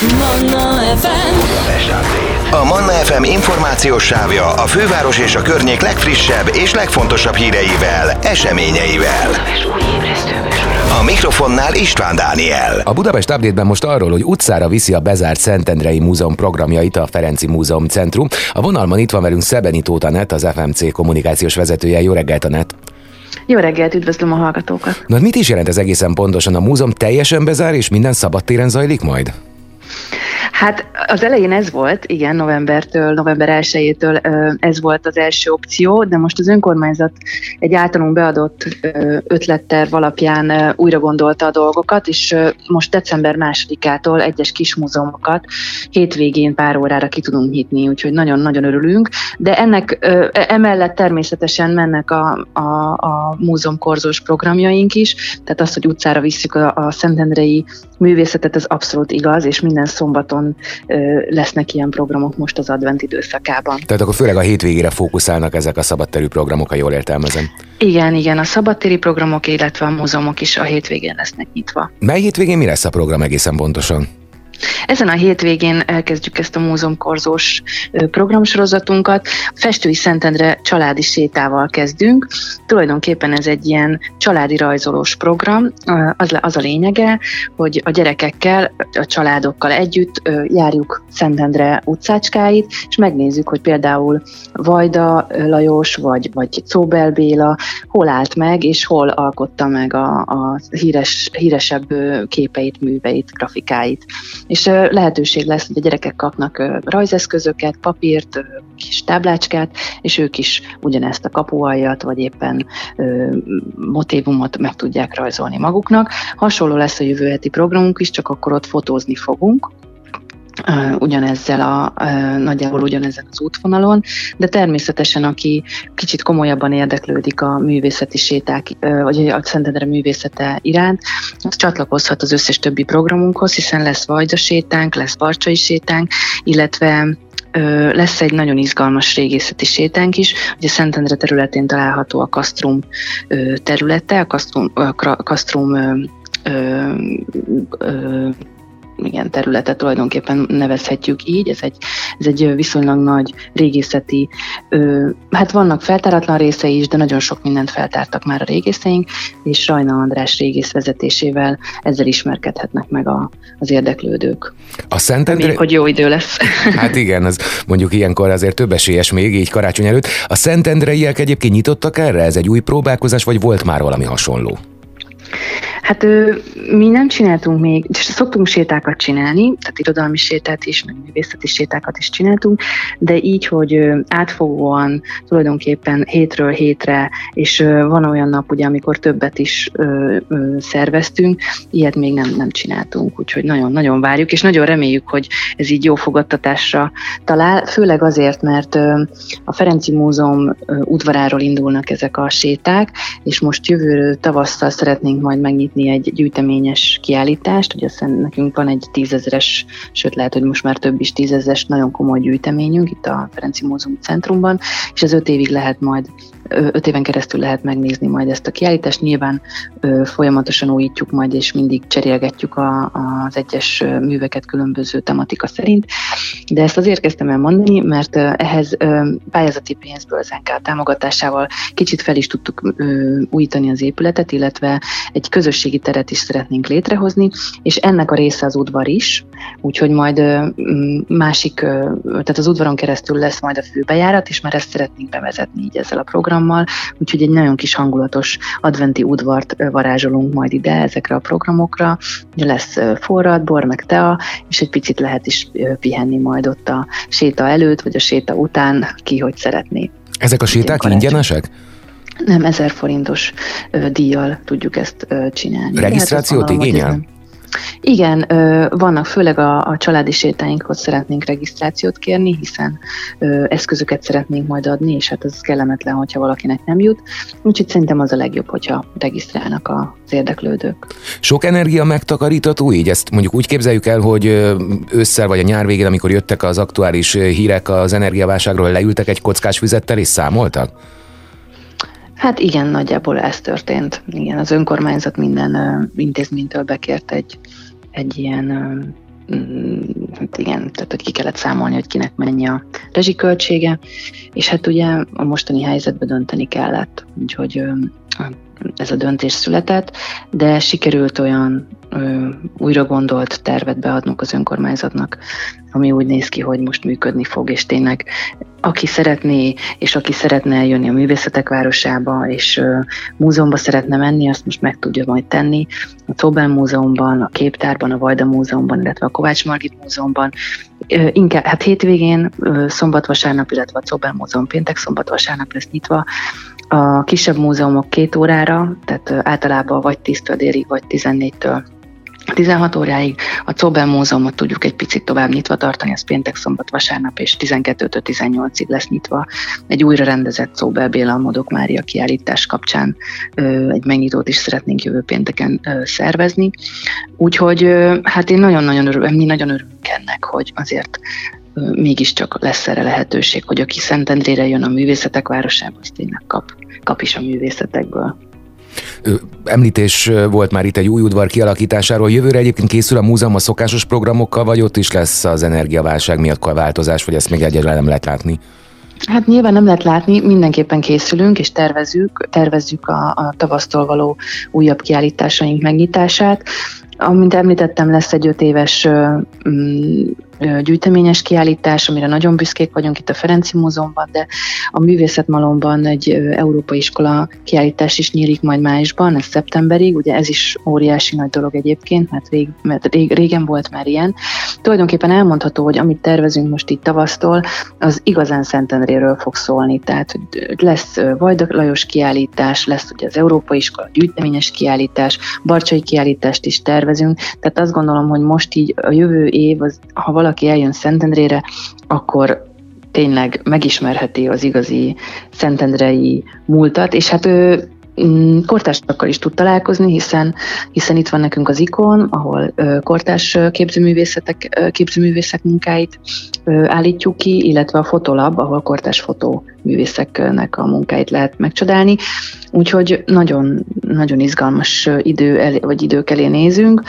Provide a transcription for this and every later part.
Manna FM A Manna FM információs sávja a főváros és a környék legfrissebb és legfontosabb híreivel, eseményeivel. A mikrofonnál István Dániel. A Budapest Update-ben most arról, hogy utcára viszi a bezárt Szentendrei Múzeum programjait a Ferenci Múzeum Centrum. A vonalban itt van velünk Szebeni Tóta Net, az FMC kommunikációs vezetője. Jó reggelt, Anett! Jó reggelt, üdvözlöm a hallgatókat! Na, mit is jelent ez egészen pontosan? A múzeum teljesen bezár és minden szabadtéren zajlik majd? Hát az elején ez volt, igen, novembertől, november 1-től ez volt az első opció, de most az önkormányzat egy általunk beadott ötletterv alapján újra gondolta a dolgokat, és most december másodikától egyes kis múzeumokat hétvégén pár órára ki tudunk nyitni, úgyhogy nagyon-nagyon örülünk, de ennek emellett természetesen mennek a, a, a múzeumkorzós programjaink is, tehát az, hogy utcára visszük a, a Szentendrei művészetet, ez abszolút igaz, és minden szombaton lesznek ilyen programok most az advent időszakában. Tehát akkor főleg a hétvégére fókuszálnak ezek a szabadterű programok, ha jól értelmezem. Igen, igen, a szabadtéri programok, illetve a múzeumok is a hétvégén lesznek nyitva. Mely hétvégén mi lesz a program egészen pontosan? Ezen a hétvégén elkezdjük ezt a múzeumkorzós programsorozatunkat. Festői Szentendre családi sétával kezdünk. Tulajdonképpen ez egy ilyen családi rajzolós program. Az, az a lényege, hogy a gyerekekkel, a családokkal együtt járjuk Szentendre utcácskáit, és megnézzük, hogy például Vajda Lajos vagy, vagy Cóbel Béla hol állt meg, és hol alkotta meg a, a híres, híresebb képeit, műveit, grafikáit és lehetőség lesz, hogy a gyerekek kapnak rajzeszközöket, papírt, kis táblácskát, és ők is ugyanezt a kapualjat, vagy éppen motivumot meg tudják rajzolni maguknak. Hasonló lesz a jövő heti programunk is, csak akkor ott fotózni fogunk, ugyanezzel a, nagyjából ugyanezen az útvonalon, de természetesen aki kicsit komolyabban érdeklődik a művészeti séták, vagy a Szentendre művészete iránt, az csatlakozhat az összes többi programunkhoz, hiszen lesz Vajda sétánk, lesz Barcsai sétánk, illetve lesz egy nagyon izgalmas régészeti sétánk is, ugye Szentendre területén található a Kastrum területe, a Kastrum, a Kastrum igen, területet tulajdonképpen nevezhetjük így. Ez egy, ez egy viszonylag nagy régészeti, ö, hát vannak feltáratlan részei is, de nagyon sok mindent feltártak már a régészeink, és Rajna András régész vezetésével ezzel ismerkedhetnek meg a, az érdeklődők. A Szentendre... Még, hogy jó idő lesz. Hát igen, az mondjuk ilyenkor azért több esélyes még, így karácsony előtt. A Szentendreiek egyébként nyitottak erre? Ez egy új próbálkozás, vagy volt már valami hasonló? Hát mi nem csináltunk még, szoktunk sétákat csinálni, tehát irodalmi sétát is, meg művészeti sétákat is csináltunk, de így, hogy átfogóan tulajdonképpen hétről hétre, és van olyan nap, ugye, amikor többet is szerveztünk, ilyet még nem, nem csináltunk, úgyhogy nagyon-nagyon várjuk, és nagyon reméljük, hogy ez így jó fogadtatásra talál, főleg azért, mert a Ferenci Múzeum udvaráról indulnak ezek a séták, és most jövő tavasszal szeretnénk majd megnyitni megnyitni egy gyűjteményes kiállítást, ugye nekünk van egy tízezeres, sőt lehet, hogy most már több is tízezeres nagyon komoly gyűjteményünk itt a Ferenci Múzeum Centrumban, és az öt évig lehet majd öt éven keresztül lehet megnézni majd ezt a kiállítást. Nyilván folyamatosan újítjuk majd, és mindig cserélgetjük a, az egyes műveket különböző tematika szerint, de ezt azért kezdtem el mondani, mert ehhez pályázati pénzből az NK támogatásával kicsit fel is tudtuk újítani az épületet, illetve egy közösségi teret is szeretnénk létrehozni, és ennek a része az udvar is, úgyhogy majd másik, tehát az udvaron keresztül lesz majd a főbejárat, és már ezt szeretnénk bevezetni így ezzel a programmal, programmal, úgyhogy egy nagyon kis hangulatos adventi udvart varázsolunk majd ide ezekre a programokra. Lesz forrad, bor, meg tea, és egy picit lehet is pihenni majd ott a séta előtt, vagy a séta után, ki hogy szeretné. Ezek a séták ingyenesek? Nem, ezer forintos díjjal tudjuk ezt csinálni. Regisztrációt igényel? Igen, vannak főleg a, a családi sétáinkhoz szeretnénk regisztrációt kérni, hiszen eszközöket szeretnénk majd adni, és hát ez kellemetlen, hogyha valakinek nem jut. Úgyhogy szerintem az a legjobb, hogyha regisztrálnak az érdeklődők. Sok energia megtakarítató így? Ezt mondjuk úgy képzeljük el, hogy ősszel vagy a nyár végén, amikor jöttek az aktuális hírek az energiaválságról, leültek egy kockás füzettel és számoltak? Hát igen, nagyjából ez történt. Igen, az önkormányzat minden uh, intézménytől bekért egy, egy ilyen uh, hát igen, tehát hogy ki kellett számolni, hogy kinek mennyi a rezsiköltsége, és hát ugye a mostani helyzetben dönteni kellett, úgyhogy ez a döntés született, de sikerült olyan ö, újra gondolt tervet beadnunk az önkormányzatnak, ami úgy néz ki, hogy most működni fog, és tényleg aki szeretné, és aki szeretne eljönni a művészetek városába, és múzeumba szeretne menni, azt most meg tudja majd tenni. A Czobel Múzeumban, a Képtárban, a Vajda Múzeumban, illetve a Kovács Margit Múzeumban. Inkább, hát hétvégén, szombat-vasárnap, illetve a Czobel Múzeum péntek szombat-vasárnap lesz nyitva, a kisebb múzeumok két órára, tehát általában vagy 10-től délig, vagy 14-től 16 óráig. A Czobel Múzeumot tudjuk egy picit tovább nyitva tartani, ez péntek, szombat, vasárnap és 12-től 18-ig lesz nyitva. Egy újra rendezett Czobel Béla Modok Mária kiállítás kapcsán egy megnyitót is szeretnénk jövő pénteken szervezni. Úgyhogy hát én nagyon-nagyon örülök, mi nagyon örülünk ennek, hogy azért mégiscsak lesz erre lehetőség, hogy aki Szentendrére jön a művészetek városába, az tényleg kap, kap is a művészetekből. Említés volt már itt egy új udvar kialakításáról. Jövőre egyébként készül a múzeum a szokásos programokkal, vagy ott is lesz az energiaválság miatt változás, vagy ezt még egyáltalán nem lehet látni? Hát nyilván nem lehet látni, mindenképpen készülünk és tervezzük, tervezzük a, a tavasztól való újabb kiállításaink megnyitását. Amint említettem, lesz egy öt éves mm, gyűjteményes kiállítás, amire nagyon büszkék vagyunk itt a Ferenci Múzeumban, de a Művészetmalomban egy európai iskola kiállítás is nyílik majd májusban, ez szeptemberig, ugye ez is óriási nagy dolog egyébként, mert, rég, mert rég, régen volt már ilyen. Tulajdonképpen elmondható, hogy amit tervezünk most itt tavasztól, az igazán Szentendréről fog szólni, tehát lesz Vajdak Lajos kiállítás, lesz ugye az Európai Iskola gyűjteményes kiállítás, Barcsai kiállítást is tervezünk, tehát azt gondolom, hogy most így a jövő év, az, ha valaki valaki eljön Szentendrére, akkor tényleg megismerheti az igazi szentendrei múltat, és hát ő mm, kortársakkal is tud találkozni, hiszen, hiszen itt van nekünk az ikon, ahol kortárs képzőművészetek, képzőművészek munkáit állítjuk ki, illetve a fotolab, ahol kortárs fotóművészeknek a munkáit lehet megcsodálni. Úgyhogy nagyon, nagyon izgalmas idő elé, vagy idők elé nézünk.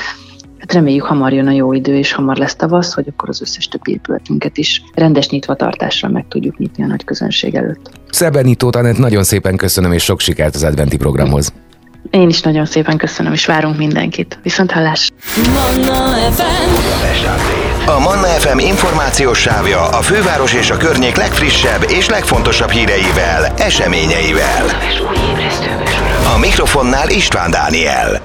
Hát reméljük hamar jön a jó idő, és hamar lesz tavasz, hogy akkor az összes többi épületünket is rendes nyitvatartásra meg tudjuk nyitni a nagy közönség előtt. Szebenító Tanett, nagyon szépen köszönöm, és sok sikert az adventi programhoz. Én is nagyon szépen köszönöm, és várunk mindenkit. Viszont hallás! Manna FM. A Manna FM információs sávja a főváros és a környék legfrissebb és legfontosabb híreivel, eseményeivel. A mikrofonnál István Dániel.